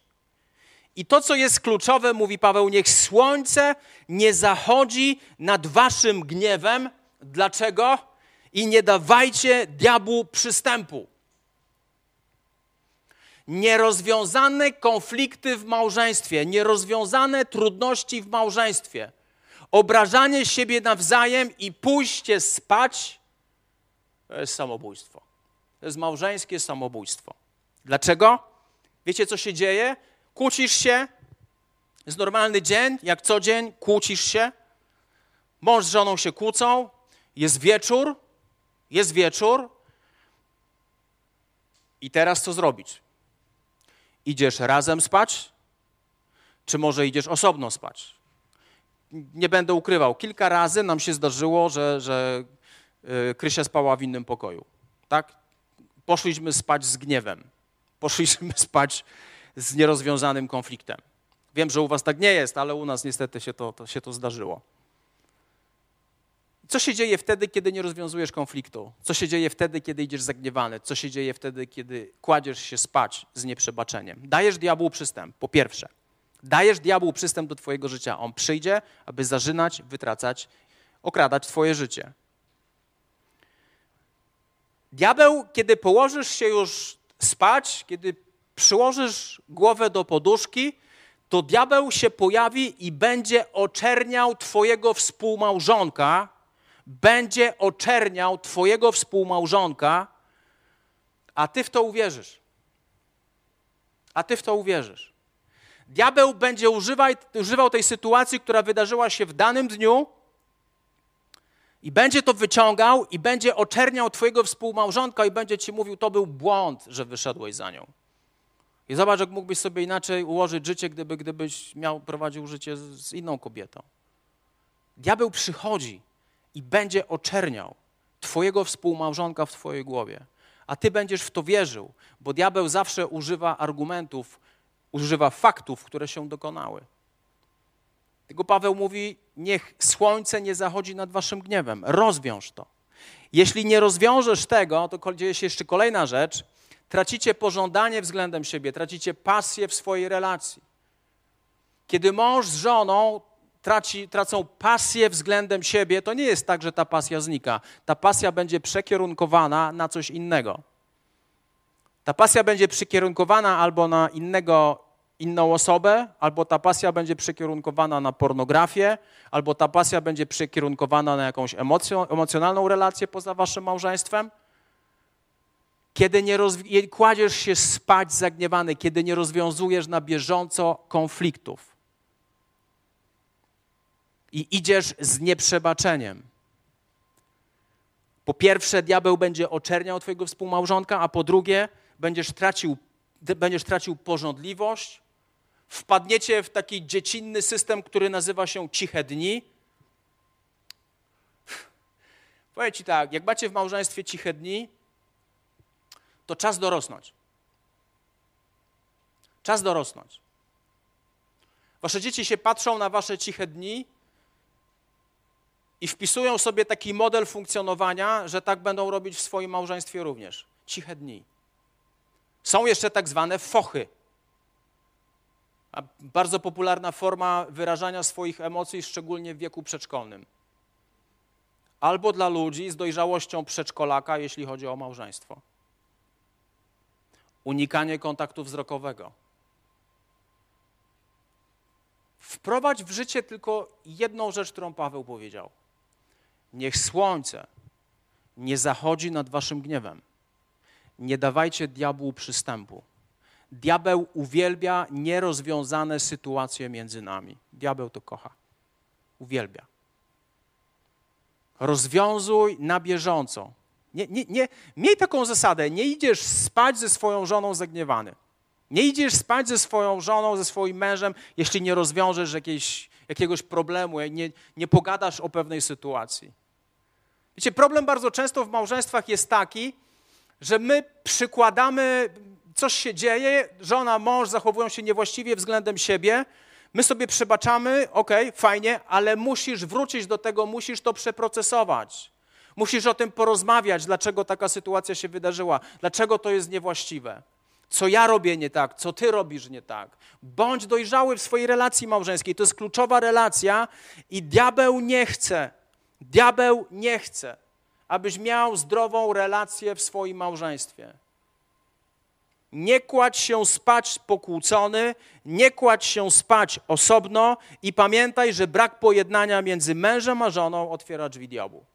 I to, co jest kluczowe, mówi Paweł, niech słońce nie zachodzi nad waszym gniewem. Dlaczego? I nie dawajcie diabłu przystępu. Nierozwiązane konflikty w małżeństwie, nierozwiązane trudności w małżeństwie, obrażanie siebie nawzajem i pójście spać to jest samobójstwo. to jest małżeńskie samobójstwo. Dlaczego? Wiecie, co się dzieje? Kłócisz się, jest normalny dzień, jak co dzień, kłócisz się, mąż z żoną się kłócą, jest wieczór, jest wieczór i teraz co zrobić? Idziesz razem spać, czy może idziesz osobno spać? Nie będę ukrywał, kilka razy nam się zdarzyło, że, że yy, Krysia spała w innym pokoju. Tak? Poszliśmy spać z gniewem. Poszliśmy spać z nierozwiązanym konfliktem. Wiem, że u was tak nie jest, ale u nas niestety się to, to, się to zdarzyło. Co się dzieje wtedy, kiedy nie rozwiązujesz konfliktu? Co się dzieje wtedy, kiedy idziesz zagniewany? Co się dzieje wtedy, kiedy kładziesz się spać z nieprzebaczeniem? Dajesz diabłu przystęp, po pierwsze. Dajesz diabłu przystęp do twojego życia. On przyjdzie, aby zarzynać, wytracać, okradać twoje życie. Diabeł, kiedy położysz się już spać, kiedy przyłożysz głowę do poduszki, to diabeł się pojawi i będzie oczerniał Twojego współmałżonka, będzie oczerniał Twojego współmałżonka, a Ty w to uwierzysz. A Ty w to uwierzysz. Diabeł będzie używał, używał tej sytuacji, która wydarzyła się w danym dniu, i będzie to wyciągał i będzie oczerniał Twojego współmałżonka i będzie Ci mówił, to był błąd, że wyszedłeś za nią. I zobacz, jak mógłbyś sobie inaczej ułożyć życie, gdyby, gdybyś miał, prowadził życie z, z inną kobietą. Diabeł przychodzi i będzie oczerniał Twojego współmałżonka w Twojej głowie. A Ty będziesz w to wierzył, bo diabeł zawsze używa argumentów, używa faktów, które się dokonały. Tego Paweł mówi: Niech słońce nie zachodzi nad waszym gniewem. Rozwiąż to. Jeśli nie rozwiążesz tego, to dzieje się jeszcze kolejna rzecz. Tracicie pożądanie względem siebie, tracicie pasję w swojej relacji. Kiedy mąż z żoną traci, tracą pasję względem siebie, to nie jest tak, że ta pasja znika. Ta pasja będzie przekierunkowana na coś innego. Ta pasja będzie przekierunkowana albo na innego inną osobę, albo ta pasja będzie przekierunkowana na pornografię, albo ta pasja będzie przekierunkowana na jakąś emocjonalną relację poza waszym małżeństwem. Kiedy nie kładziesz się spać zagniewany, kiedy nie rozwiązujesz na bieżąco konfliktów i idziesz z nieprzebaczeniem. Po pierwsze, diabeł będzie oczerniał twojego współmałżonka, a po drugie, będziesz tracił, będziesz tracił porządliwość, wpadniecie w taki dziecinny system, który nazywa się ciche dni. Powiem ci tak, jak macie w małżeństwie ciche dni, to czas dorosnąć. Czas dorosnąć. Wasze dzieci się patrzą na wasze ciche dni i wpisują sobie taki model funkcjonowania, że tak będą robić w swoim małżeństwie również. Ciche dni. Są jeszcze tak zwane fochy bardzo popularna forma wyrażania swoich emocji, szczególnie w wieku przedszkolnym. Albo dla ludzi z dojrzałością przedszkolaka, jeśli chodzi o małżeństwo. Unikanie kontaktu wzrokowego. Wprowadź w życie tylko jedną rzecz, którą Paweł powiedział. Niech słońce nie zachodzi nad waszym gniewem. Nie dawajcie diabłu przystępu. Diabeł uwielbia nierozwiązane sytuacje między nami. Diabeł to kocha. Uwielbia. Rozwiązuj na bieżąco. Nie, nie, nie, miej taką zasadę. Nie idziesz spać ze swoją żoną zagniewany. Nie idziesz spać ze swoją żoną, ze swoim mężem, jeśli nie rozwiążesz jakiejś, jakiegoś problemu, nie, nie pogadasz o pewnej sytuacji. Wiecie, problem bardzo często w małżeństwach jest taki, że my przykładamy coś się dzieje, żona, mąż zachowują się niewłaściwie względem siebie, my sobie przebaczamy, ok, fajnie, ale musisz wrócić do tego, musisz to przeprocesować. Musisz o tym porozmawiać, dlaczego taka sytuacja się wydarzyła, dlaczego to jest niewłaściwe. Co ja robię nie tak, co ty robisz nie tak. Bądź dojrzały w swojej relacji małżeńskiej. To jest kluczowa relacja i diabeł nie chce, diabeł nie chce, abyś miał zdrową relację w swoim małżeństwie. Nie kładź się spać pokłócony, nie kładź się spać osobno i pamiętaj, że brak pojednania między mężem a żoną otwiera drzwi diabłu.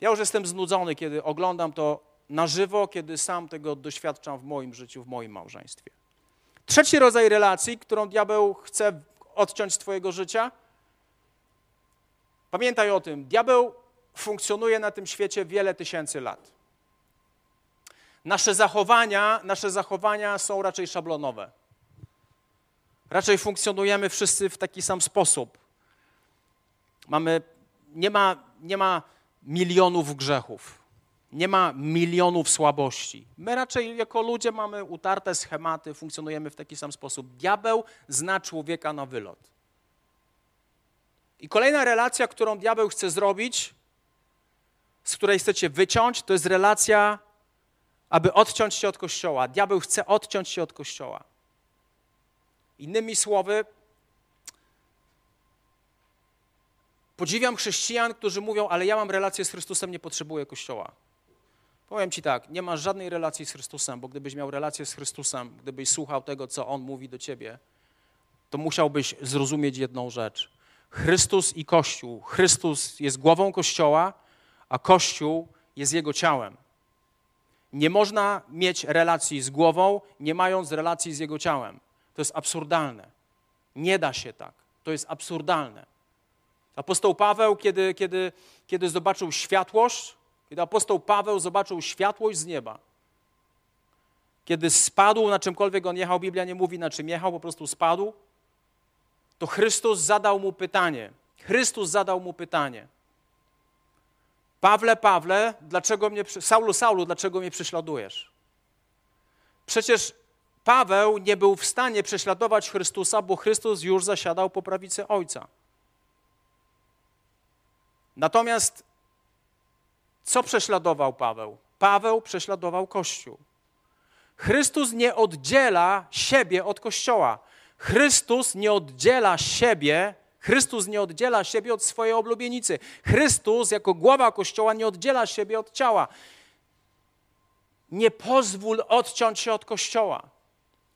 Ja już jestem znudzony, kiedy oglądam to na żywo, kiedy sam tego doświadczam w moim życiu, w moim małżeństwie. Trzeci rodzaj relacji, którą diabeł chce odciąć z Twojego życia. Pamiętaj o tym, diabeł funkcjonuje na tym świecie wiele tysięcy lat. Nasze zachowania, nasze zachowania są raczej szablonowe. Raczej funkcjonujemy wszyscy w taki sam sposób. Mamy, nie, ma, nie ma milionów grzechów, nie ma milionów słabości. My raczej jako ludzie mamy utarte schematy, funkcjonujemy w taki sam sposób. Diabeł zna człowieka na wylot. I kolejna relacja, którą diabeł chce zrobić, z której chcecie wyciąć, to jest relacja, aby odciąć się od Kościoła. Diabeł chce odciąć się od Kościoła. Innymi słowy, podziwiam chrześcijan, którzy mówią, ale ja mam relację z Chrystusem, nie potrzebuję Kościoła. Powiem Ci tak, nie masz żadnej relacji z Chrystusem, bo gdybyś miał relację z Chrystusem, gdybyś słuchał tego, co On mówi do Ciebie, to musiałbyś zrozumieć jedną rzecz. Chrystus i Kościół. Chrystus jest głową Kościoła, a Kościół jest Jego ciałem. Nie można mieć relacji z głową, nie mając relacji z Jego ciałem. To jest absurdalne. Nie da się tak. To jest absurdalne. Apostoł Paweł, kiedy, kiedy, kiedy zobaczył światłość, kiedy apostoł Paweł zobaczył światłość z nieba, kiedy spadł na czymkolwiek on jechał, Biblia nie mówi na czym jechał, po prostu spadł, to Chrystus zadał mu pytanie. Chrystus zadał mu pytanie. Pawle, Pawle, dlaczego mnie, Saulu, Saulu, dlaczego mnie prześladujesz? Przecież Paweł nie był w stanie prześladować Chrystusa, bo Chrystus już zasiadał po prawicy Ojca. Natomiast co prześladował Paweł? Paweł prześladował Kościół. Chrystus nie oddziela siebie od Kościoła. Chrystus nie oddziela siebie, Chrystus nie oddziela siebie od swojej oblubienicy. Chrystus jako głowa Kościoła nie oddziela siebie od ciała. Nie pozwól odciąć się od Kościoła.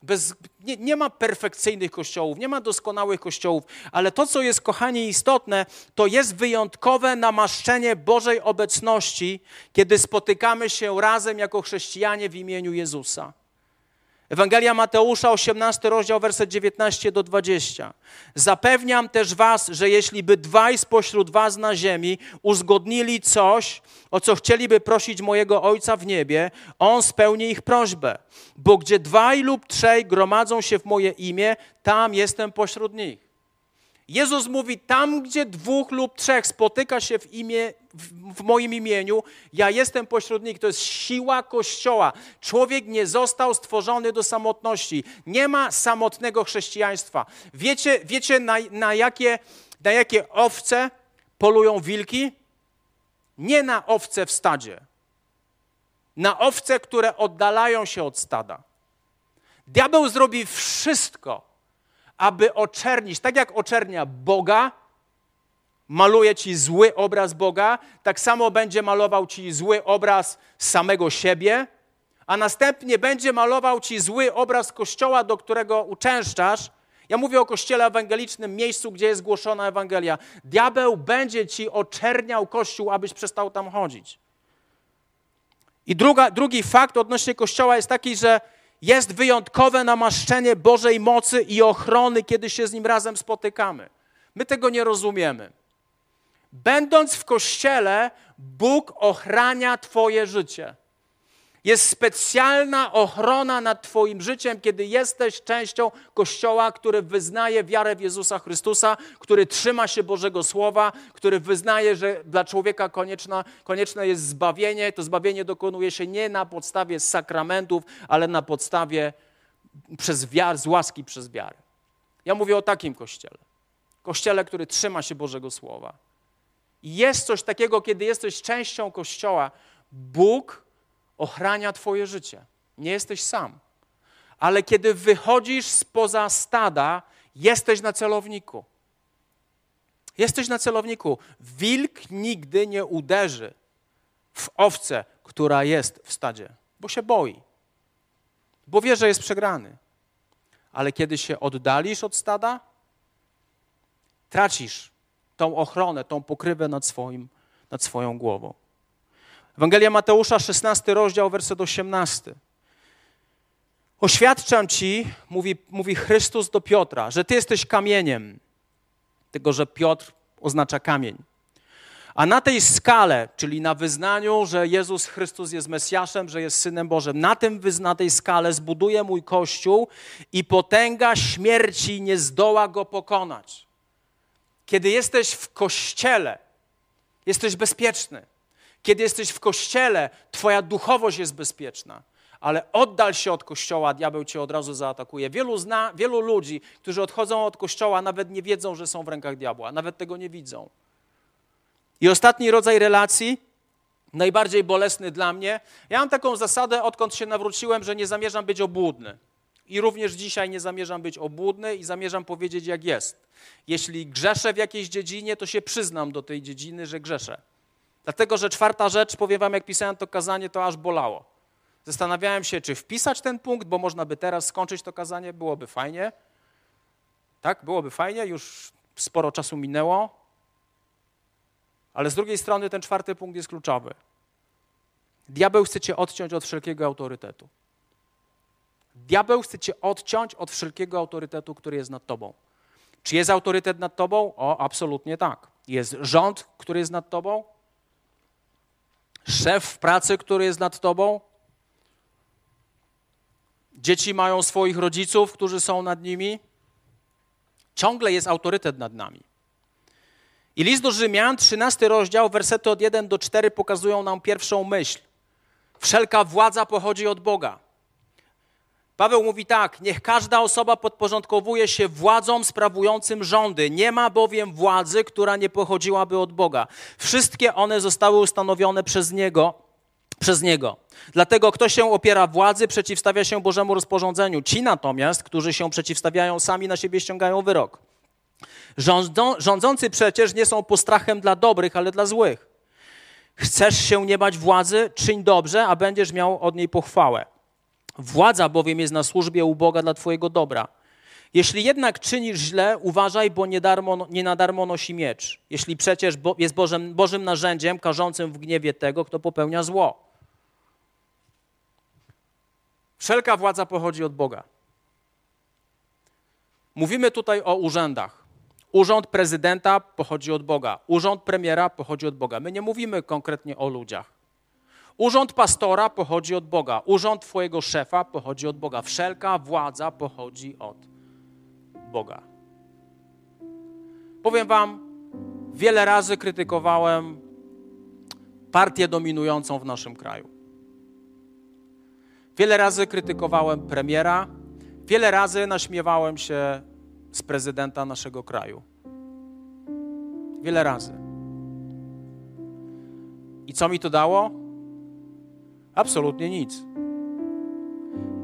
Bez, nie, nie, ma perfekcyjnych kościołów, nie ma doskonałych kościołów, ale to, co jest, kochani, istotne, to jest wyjątkowe namaszczenie Bożej obecności, kiedy spotykamy się razem jako chrześcijanie w imieniu Jezusa. Ewangelia Mateusza, 18 rozdział, werset 19 do 20. Zapewniam też was, że jeśli by dwaj spośród was na ziemi uzgodnili coś, o co chcieliby prosić mojego Ojca w niebie, On spełni ich prośbę. Bo gdzie dwaj lub trzej gromadzą się w moje imię, tam jestem pośród nich. Jezus mówi, tam gdzie dwóch lub trzech spotyka się w, imię, w, moim imieniu, ja jestem pośród nich. To jest siła Kościoła. Człowiek nie został stworzony do samotności. Nie ma samotnego chrześcijaństwa. Wiecie, wiecie na, na, jakie, na jakie owce polują wilki? Nie na owce w stadzie. Na owce, które oddalają się od stada. Diabeł zrobi wszystko, aby oczernić, tak jak oczernia Boga, maluje ci zły obraz Boga, tak samo będzie malował ci zły obraz samego siebie, a następnie będzie malował ci zły obraz kościoła, do którego uczęszczasz. Ja mówię o kościele ewangelicznym, miejscu, gdzie jest głoszona Ewangelia. Diabeł będzie ci oczerniał kościół, abyś przestał tam chodzić. I druga, drugi fakt odnośnie kościoła jest taki, że jest wyjątkowe namaszczenie Bożej mocy i ochrony, kiedy się z Nim razem spotykamy. My tego nie rozumiemy. Będąc w kościele, Bóg ochrania Twoje życie. Jest specjalna ochrona nad Twoim życiem, kiedy jesteś częścią Kościoła, który wyznaje wiarę w Jezusa Chrystusa, który trzyma się Bożego Słowa, który wyznaje, że dla człowieka konieczne jest zbawienie. To zbawienie dokonuje się nie na podstawie sakramentów, ale na podstawie przez wiarę, z łaski przez wiarę. Ja mówię o takim Kościele. Kościele, który trzyma się Bożego Słowa. Jest coś takiego, kiedy jesteś częścią Kościoła, Bóg ochrania Twoje życie. Nie jesteś sam. Ale kiedy wychodzisz spoza stada, jesteś na celowniku. Jesteś na celowniku. Wilk nigdy nie uderzy w owcę, która jest w stadzie, bo się boi, bo wie, że jest przegrany. Ale kiedy się oddalisz od stada, tracisz tą ochronę, tą pokrywę nad, swoim, nad swoją głową. Ewangelia Mateusza, 16 rozdział, werset 18. Oświadczam ci, mówi, mówi Chrystus do Piotra, że ty jesteś kamieniem, tylko że Piotr oznacza kamień. A na tej skale, czyli na wyznaniu, że Jezus Chrystus jest Mesjaszem, że jest Synem Bożym, na, tym, na tej skale zbuduję mój Kościół i potęga śmierci nie zdoła go pokonać. Kiedy jesteś w Kościele, jesteś bezpieczny. Kiedy jesteś w Kościele, twoja duchowość jest bezpieczna ale oddal się od kościoła, diabeł cię od razu zaatakuje. Wielu, zna, wielu ludzi, którzy odchodzą od kościoła, nawet nie wiedzą, że są w rękach diabła, nawet tego nie widzą. I ostatni rodzaj relacji, najbardziej bolesny dla mnie, ja mam taką zasadę, odkąd się nawróciłem, że nie zamierzam być obłudny. I również dzisiaj nie zamierzam być obłudny i zamierzam powiedzieć, jak jest. Jeśli grzeszę w jakiejś dziedzinie, to się przyznam do tej dziedziny, że grzeszę. Dlatego, że czwarta rzecz, powiem wam, jak pisałem to kazanie, to aż bolało. Zastanawiałem się, czy wpisać ten punkt, bo można by teraz skończyć to kazanie, byłoby fajnie. Tak, byłoby fajnie, już sporo czasu minęło. Ale z drugiej strony ten czwarty punkt jest kluczowy. Diabeł chce cię odciąć od wszelkiego autorytetu. Diabeł chce cię odciąć od wszelkiego autorytetu, który jest nad tobą. Czy jest autorytet nad tobą? O, absolutnie tak. Jest rząd, który jest nad tobą? Szef w pracy, który jest nad tobą? Dzieci mają swoich rodziców, którzy są nad nimi. Ciągle jest autorytet nad nami. I list do Rzymian, 13 rozdział, wersety od 1 do 4 pokazują nam pierwszą myśl. Wszelka władza pochodzi od Boga. Paweł mówi tak: Niech każda osoba podporządkowuje się władzom sprawującym rządy. Nie ma bowiem władzy, która nie pochodziłaby od Boga. Wszystkie one zostały ustanowione przez Niego przez Niego. Dlatego kto się opiera władzy, przeciwstawia się Bożemu rozporządzeniu. Ci natomiast, którzy się przeciwstawiają, sami na siebie ściągają wyrok. Rządzą, rządzący przecież nie są postrachem dla dobrych, ale dla złych. Chcesz się nie bać władzy? Czyń dobrze, a będziesz miał od niej pochwałę. Władza bowiem jest na służbie u Boga dla Twojego dobra. Jeśli jednak czynisz źle, uważaj, bo nie, darmo, nie na darmo nosi miecz. Jeśli przecież jest Bożym, Bożym narzędziem karzącym w gniewie tego, kto popełnia zło. Wszelka władza pochodzi od Boga. Mówimy tutaj o urzędach. Urząd prezydenta pochodzi od Boga. Urząd premiera pochodzi od Boga. My nie mówimy konkretnie o ludziach. Urząd pastora pochodzi od Boga. Urząd twojego szefa pochodzi od Boga. Wszelka władza pochodzi od Boga. Powiem wam, wiele razy krytykowałem partię dominującą w naszym kraju. Wiele razy krytykowałem premiera, wiele razy naśmiewałem się z prezydenta naszego kraju. Wiele razy. I co mi to dało? Absolutnie nic.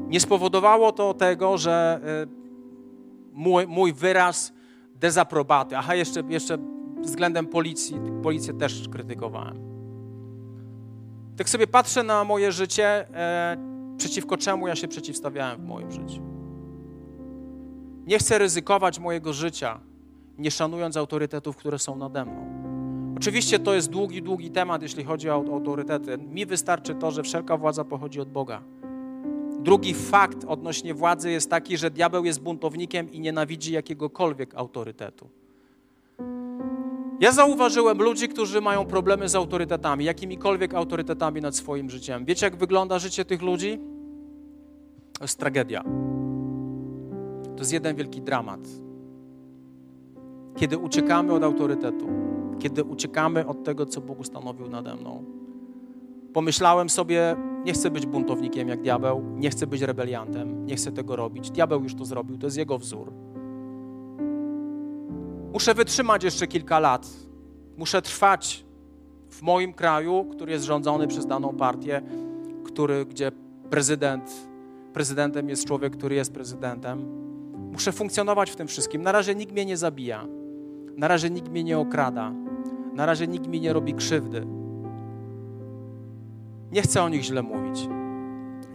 Nie spowodowało to tego, że y, mój, mój wyraz dezaprobaty, aha, jeszcze, jeszcze względem policji, policję też krytykowałem. Tak sobie patrzę na moje życie, e, przeciwko czemu ja się przeciwstawiałem w moim życiu. Nie chcę ryzykować mojego życia, nie szanując autorytetów, które są nade mną. Oczywiście to jest długi, długi temat, jeśli chodzi o autorytety. Mi wystarczy to, że wszelka władza pochodzi od Boga. Drugi fakt odnośnie władzy jest taki, że diabeł jest buntownikiem i nienawidzi jakiegokolwiek autorytetu. Ja zauważyłem ludzi, którzy mają problemy z autorytetami, jakimikolwiek autorytetami nad swoim życiem. Wiecie, jak wygląda życie tych ludzi? To jest tragedia. To jest jeden wielki dramat. Kiedy uciekamy od autorytetu, kiedy uciekamy od tego, co Bóg ustanowił nade mną. Pomyślałem sobie, nie chcę być buntownikiem jak diabeł, nie chcę być rebeliantem, nie chcę tego robić. Diabeł już to zrobił, to jest jego wzór. Muszę wytrzymać jeszcze kilka lat. Muszę trwać w moim kraju, który jest rządzony przez daną partię, który, gdzie prezydent prezydentem jest człowiek, który jest prezydentem. Muszę funkcjonować w tym wszystkim. Na razie nikt mnie nie zabija. Na razie nikt mnie nie okrada. Na razie nikt mi nie robi krzywdy. Nie chcę o nich źle mówić.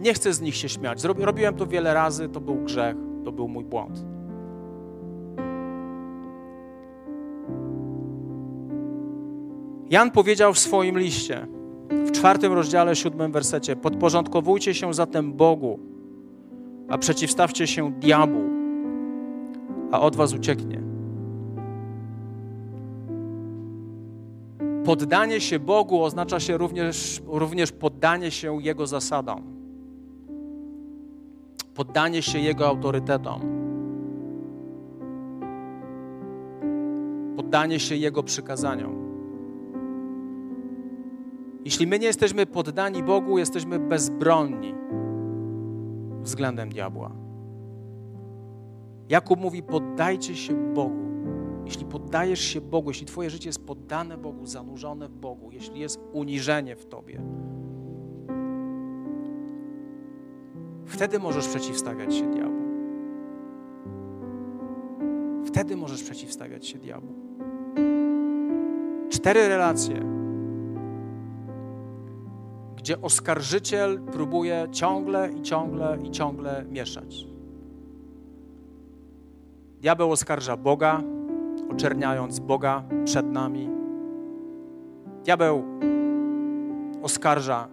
Nie chcę z nich się śmiać. Robiłem to wiele razy, to był grzech, to był mój błąd. Jan powiedział w swoim liście, w czwartym rozdziale, siódmym wersecie. Podporządkowujcie się zatem Bogu, a przeciwstawcie się diabłu, a od was ucieknie. Poddanie się Bogu oznacza się również, również poddanie się Jego zasadom, poddanie się Jego autorytetom, poddanie się Jego przykazaniom. Jeśli my nie jesteśmy poddani Bogu, jesteśmy bezbronni względem diabła. Jakub mówi: poddajcie się Bogu. Jeśli poddajesz się Bogu, jeśli Twoje życie jest poddane Bogu, zanurzone w Bogu, jeśli jest uniżenie w Tobie, wtedy możesz przeciwstawiać się diabłu. Wtedy możesz przeciwstawiać się diabłu. Cztery relacje, gdzie oskarżyciel próbuje ciągle i ciągle i ciągle mieszać. Diabeł oskarża Boga, oczerniając Boga przed nami. Diabeł oskarża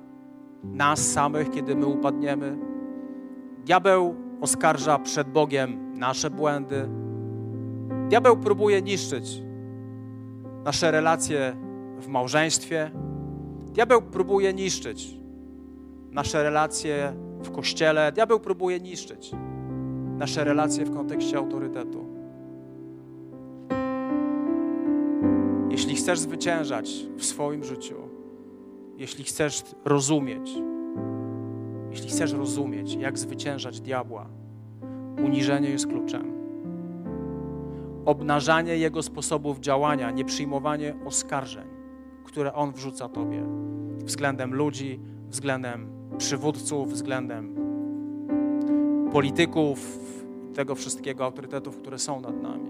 nas samych, kiedy my upadniemy. Diabeł oskarża przed Bogiem nasze błędy. Diabeł próbuje niszczyć nasze relacje w małżeństwie. Diabeł próbuje niszczyć nasze relacje w kościele. Diabeł próbuje niszczyć nasze relacje w kontekście autorytetu. Jeśli chcesz zwyciężać w swoim życiu, jeśli chcesz rozumieć, jeśli chcesz rozumieć, jak zwyciężać diabła, uniżenie jest kluczem. Obnażanie jego sposobów działania, nieprzyjmowanie oskarżeń, które on wrzuca tobie względem ludzi, względem przywódców, względem polityków, tego wszystkiego, autorytetów, które są nad nami.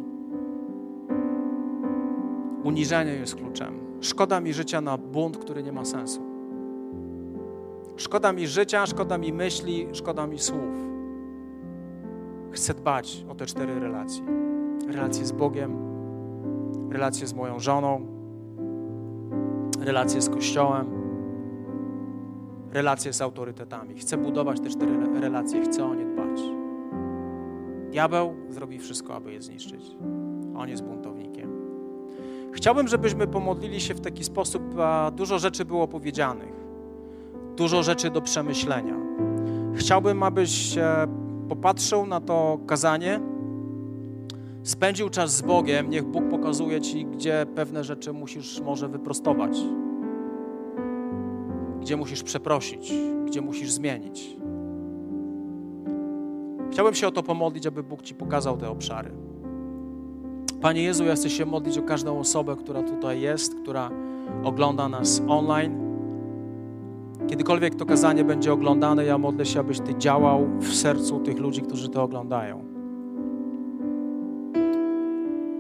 Uniżenie jest kluczem. Szkoda mi życia na bunt, który nie ma sensu. Szkoda mi życia, szkoda mi myśli, szkoda mi słów. Chcę dbać o te cztery relacje: relacje z Bogiem, relacje z moją żoną, relacje z Kościołem, relacje z autorytetami. Chcę budować te cztery relacje, chcę o nie dbać. Diabeł zrobi wszystko, aby je zniszczyć. On jest buntownikiem. Chciałbym, żebyśmy pomodlili się w taki sposób, a dużo rzeczy było powiedzianych, dużo rzeczy do przemyślenia. Chciałbym, abyś popatrzył na to kazanie, spędził czas z Bogiem, niech Bóg pokazuje Ci, gdzie pewne rzeczy musisz może wyprostować, gdzie musisz przeprosić, gdzie musisz zmienić. Chciałbym się o to pomodlić, aby Bóg Ci pokazał te obszary. Panie Jezu, ja chcę się modlić o każdą osobę, która tutaj jest, która ogląda nas online. Kiedykolwiek to kazanie będzie oglądane, ja modlę się, abyś Ty działał w sercu tych ludzi, którzy to oglądają.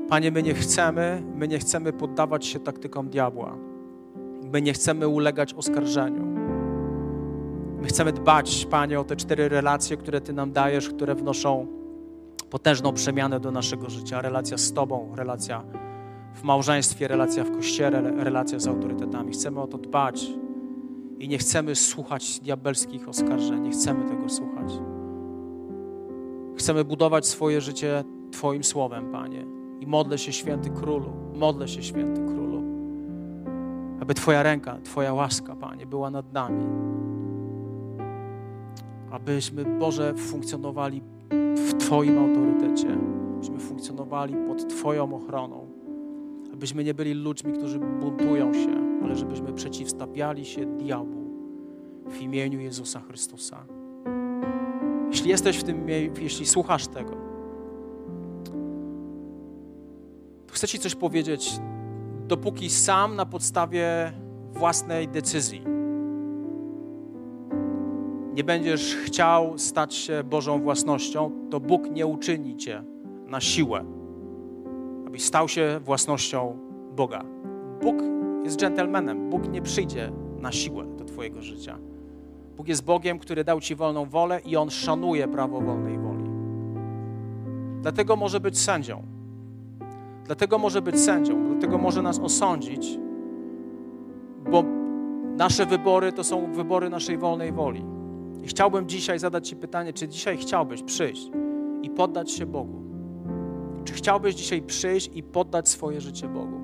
Panie, my nie chcemy, my nie chcemy poddawać się taktykom diabła. My nie chcemy ulegać oskarżeniu. My chcemy dbać, Panie, o te cztery relacje, które Ty nam dajesz, które wnoszą potężną przemianę do naszego życia. Relacja z Tobą, relacja w małżeństwie, relacja w kościele, relacja z autorytetami. Chcemy o to dbać i nie chcemy słuchać diabelskich oskarżeń, nie chcemy tego słuchać. Chcemy budować swoje życie Twoim słowem, Panie. I modlę się, święty królu, modlę się, święty królu, aby Twoja ręka, Twoja łaska, Panie, była nad nami. Abyśmy, Boże, funkcjonowali w Twoim autorytecie, abyśmy funkcjonowali pod Twoją ochroną, abyśmy nie byli ludźmi, którzy buntują się, ale żebyśmy przeciwstawiali się diabłu w imieniu Jezusa Chrystusa. Jeśli jesteś w tym miejscu, jeśli słuchasz tego, to chcę Ci coś powiedzieć, dopóki sam na podstawie własnej decyzji nie będziesz chciał stać się Bożą własnością, to Bóg nie uczyni cię na siłę, abyś stał się własnością Boga. Bóg jest dżentelmenem. Bóg nie przyjdzie na siłę do Twojego życia. Bóg jest Bogiem, który dał Ci wolną wolę i On szanuje prawo wolnej woli. Dlatego może być sędzią. Dlatego może być sędzią, dlatego może nas osądzić, bo Nasze wybory to są wybory naszej wolnej woli. I chciałbym dzisiaj zadać Ci pytanie, czy dzisiaj chciałbyś przyjść i poddać się Bogu? Czy chciałbyś dzisiaj przyjść i poddać swoje życie Bogu?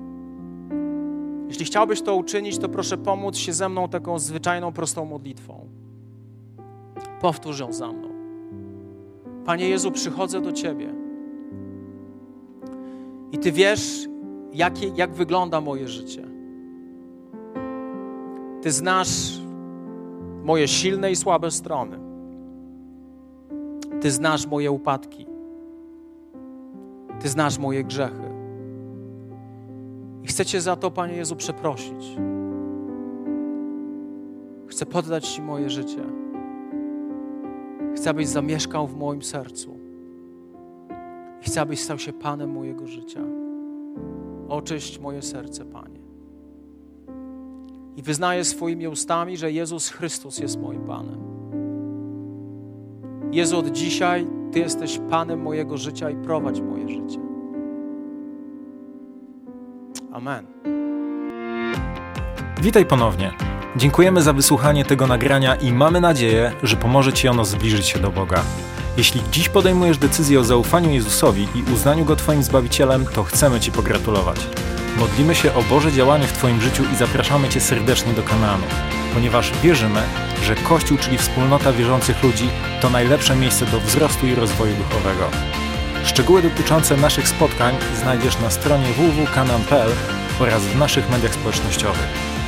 Jeśli chciałbyś to uczynić, to proszę pomóc się ze mną taką zwyczajną, prostą modlitwą. Powtórz ją za mną. Panie Jezu, przychodzę do Ciebie. I Ty wiesz, jakie, jak wygląda moje życie. Ty znasz moje silne i słabe strony. Ty znasz moje upadki. Ty znasz moje grzechy. I chcę Cię za to, Panie Jezu, przeprosić. Chcę poddać Ci moje życie. Chcę, abyś zamieszkał w moim sercu. Chcę, abyś stał się Panem mojego życia. Oczyść moje serce, Panie. I wyznaję swoimi ustami, że Jezus Chrystus jest moim Panem. Jezu, od dzisiaj Ty jesteś Panem mojego życia i prowadź moje życie. Amen. Witaj ponownie. Dziękujemy za wysłuchanie tego nagrania i mamy nadzieję, że pomoże Ci ono zbliżyć się do Boga. Jeśli dziś podejmujesz decyzję o zaufaniu Jezusowi i uznaniu Go Twoim Zbawicielem, to chcemy Ci pogratulować. Modlimy się o Boże działanie w Twoim życiu i zapraszamy Cię serdecznie do Kanaanu, ponieważ wierzymy, że Kościół, czyli wspólnota wierzących ludzi, to najlepsze miejsce do wzrostu i rozwoju duchowego. Szczegóły dotyczące naszych spotkań znajdziesz na stronie www.kanan.pl oraz w naszych mediach społecznościowych.